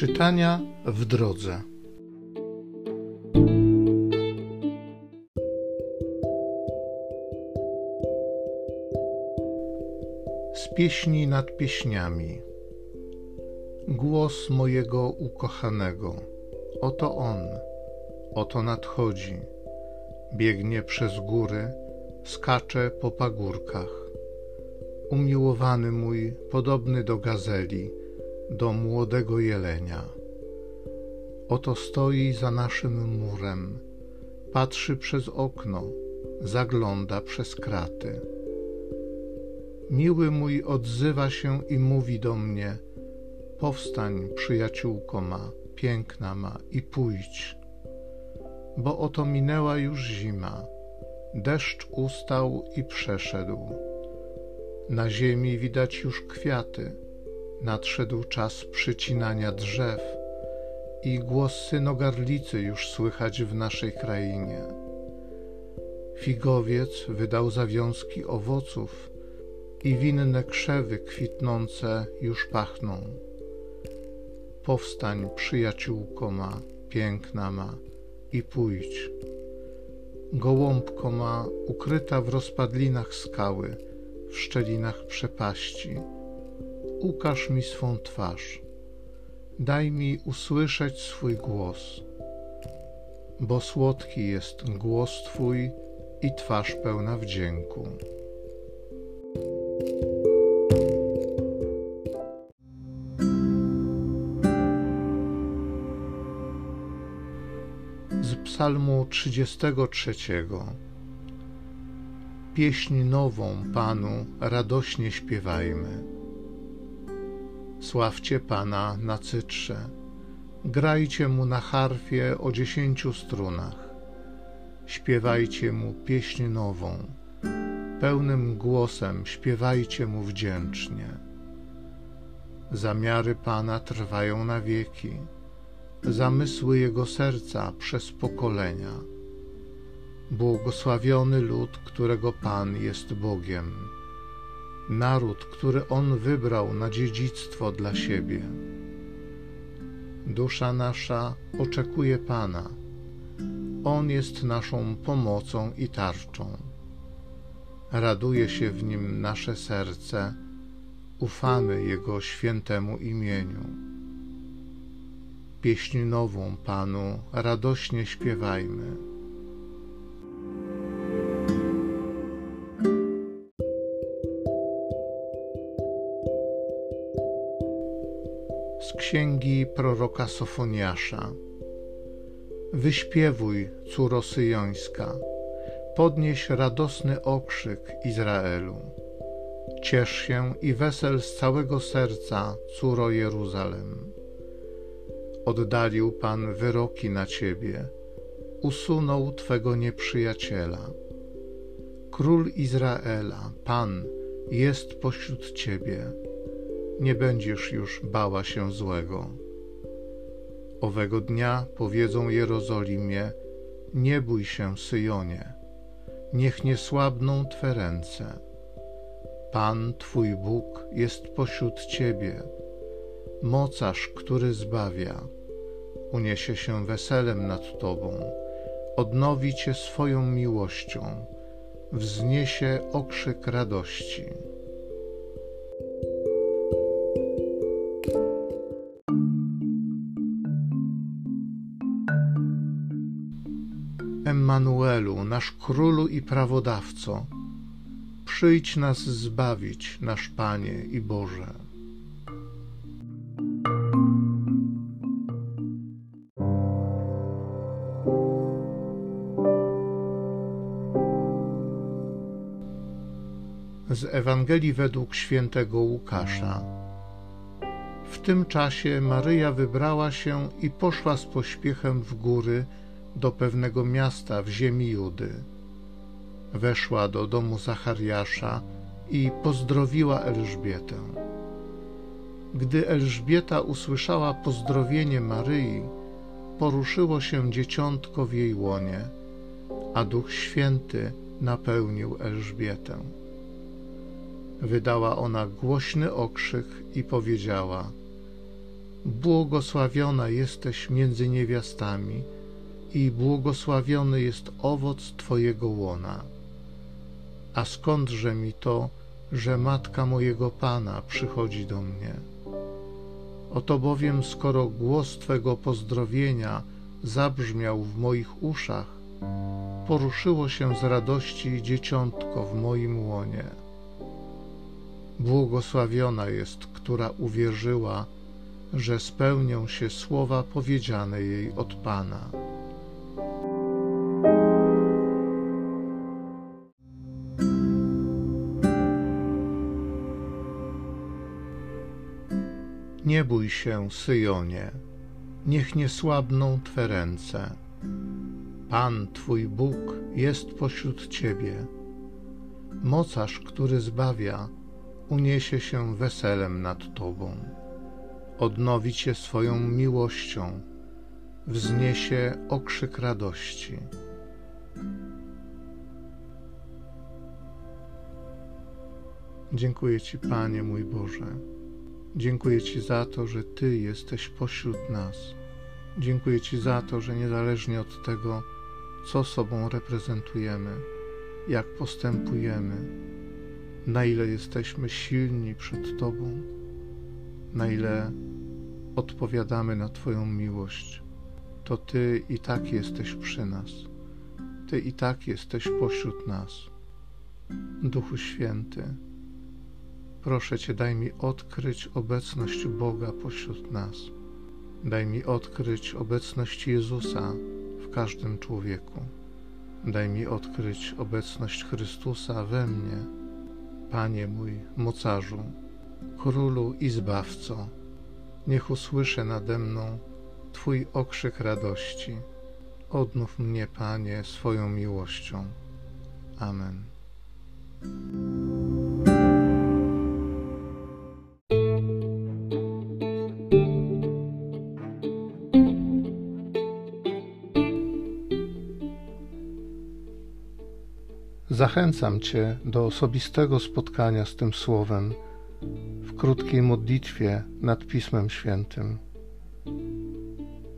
Czytania w drodze. Z pieśni nad pieśniami. Głos mojego ukochanego. Oto on, oto nadchodzi. Biegnie przez góry, skacze po pagórkach. Umiłowany mój, podobny do gazeli do młodego jelenia. Oto stoi za naszym murem, patrzy przez okno, zagląda przez kraty. Miły mój odzywa się i mówi do mnie: Powstań, przyjaciółko ma, piękna ma, i pójdź. Bo oto minęła już zima, deszcz ustał i przeszedł. Na ziemi widać już kwiaty nadszedł czas przycinania drzew i głos synogarlicy już słychać w naszej krainie. Figowiec wydał zawiązki owoców i winne krzewy kwitnące już pachną. Powstań, przyjaciółko ma, piękna ma, i pójdź. Gołąbko ma, ukryta w rozpadlinach skały, w szczelinach przepaści ukaż mi swą twarz, daj mi usłyszeć swój głos, bo słodki jest głos Twój i twarz pełna wdzięku. Z Psalmu 33. Pieśń nową Panu radośnie śpiewajmy. Sławcie Pana na cytrze, grajcie Mu na harfie o dziesięciu strunach, śpiewajcie Mu pieśń nową, pełnym głosem śpiewajcie Mu wdzięcznie. Zamiary Pana trwają na wieki, zamysły Jego serca przez pokolenia. Błogosławiony lud, którego Pan jest Bogiem naród, który On wybrał na dziedzictwo dla siebie. Dusza nasza oczekuje Pana. On jest naszą pomocą i tarczą. Raduje się w nim nasze serce, ufamy Jego świętemu imieniu. Pieśń nową Panu radośnie śpiewajmy. Z księgi proroka Sofoniasza. Wyśpiewuj, córo syjońska, podnieś radosny okrzyk Izraelu. Ciesz się i wesel z całego serca, córo Jeruzalem. Oddalił Pan wyroki na ciebie, usunął twego nieprzyjaciela. Król Izraela, Pan, jest pośród ciebie nie będziesz już bała się złego. Owego dnia powiedzą Jerozolimie: Nie bój się, Syjonie, niech nie słabną Twe ręce. Pan, Twój Bóg, jest pośród Ciebie, mocarz, który zbawia. Uniesie się weselem nad Tobą, odnowi Cię swoją miłością, wzniesie okrzyk radości. Emmanuelu, nasz królu i prawodawco, przyjdź nas zbawić, nasz Panie i Boże. Z Ewangelii według świętego Łukasza. W tym czasie Maryja wybrała się i poszła z pośpiechem w góry do pewnego miasta w ziemi Judy. Weszła do domu Zachariasza i pozdrowiła Elżbietę. Gdy Elżbieta usłyszała pozdrowienie Maryi, poruszyło się dzieciątko w jej łonie, a Duch Święty napełnił Elżbietę. Wydała ona głośny okrzyk i powiedziała: Błogosławiona jesteś między niewiastami i błogosławiony jest owoc Twojego łona. A skądże mi to, że matka mojego Pana przychodzi do mnie? Oto bowiem, skoro głos Twego pozdrowienia zabrzmiał w moich uszach, poruszyło się z radości dzieciątko w moim łonie. Błogosławiona jest, która uwierzyła, że spełnią się słowa powiedziane jej od Pana. Nie bój się, Syjonie, niech nie słabną Twe ręce. Pan Twój Bóg jest pośród Ciebie. Mocarz, który zbawia, uniesie się weselem nad Tobą. Odnowi Cię swoją miłością, wzniesie okrzyk radości. Dziękuję Ci, Panie mój Boże. Dziękuję Ci za to, że Ty jesteś pośród nas. Dziękuję Ci za to, że niezależnie od tego, co sobą reprezentujemy, jak postępujemy, na ile jesteśmy silni przed Tobą, na ile odpowiadamy na Twoją miłość, to Ty i tak jesteś przy nas. Ty i tak jesteś pośród nas. Duchu Święty, proszę Cię, daj mi odkryć obecność Boga pośród nas. Daj mi odkryć obecność Jezusa w każdym człowieku. Daj mi odkryć obecność Chrystusa we mnie, Panie mój, mocarzu, królu i zbawco. Niech usłyszę nade mną Twój okrzyk radości. Odnów mnie, Panie, swoją miłością. Amen. Zachęcam Cię do osobistego spotkania z tym Słowem w krótkiej modlitwie nad Pismem Świętym.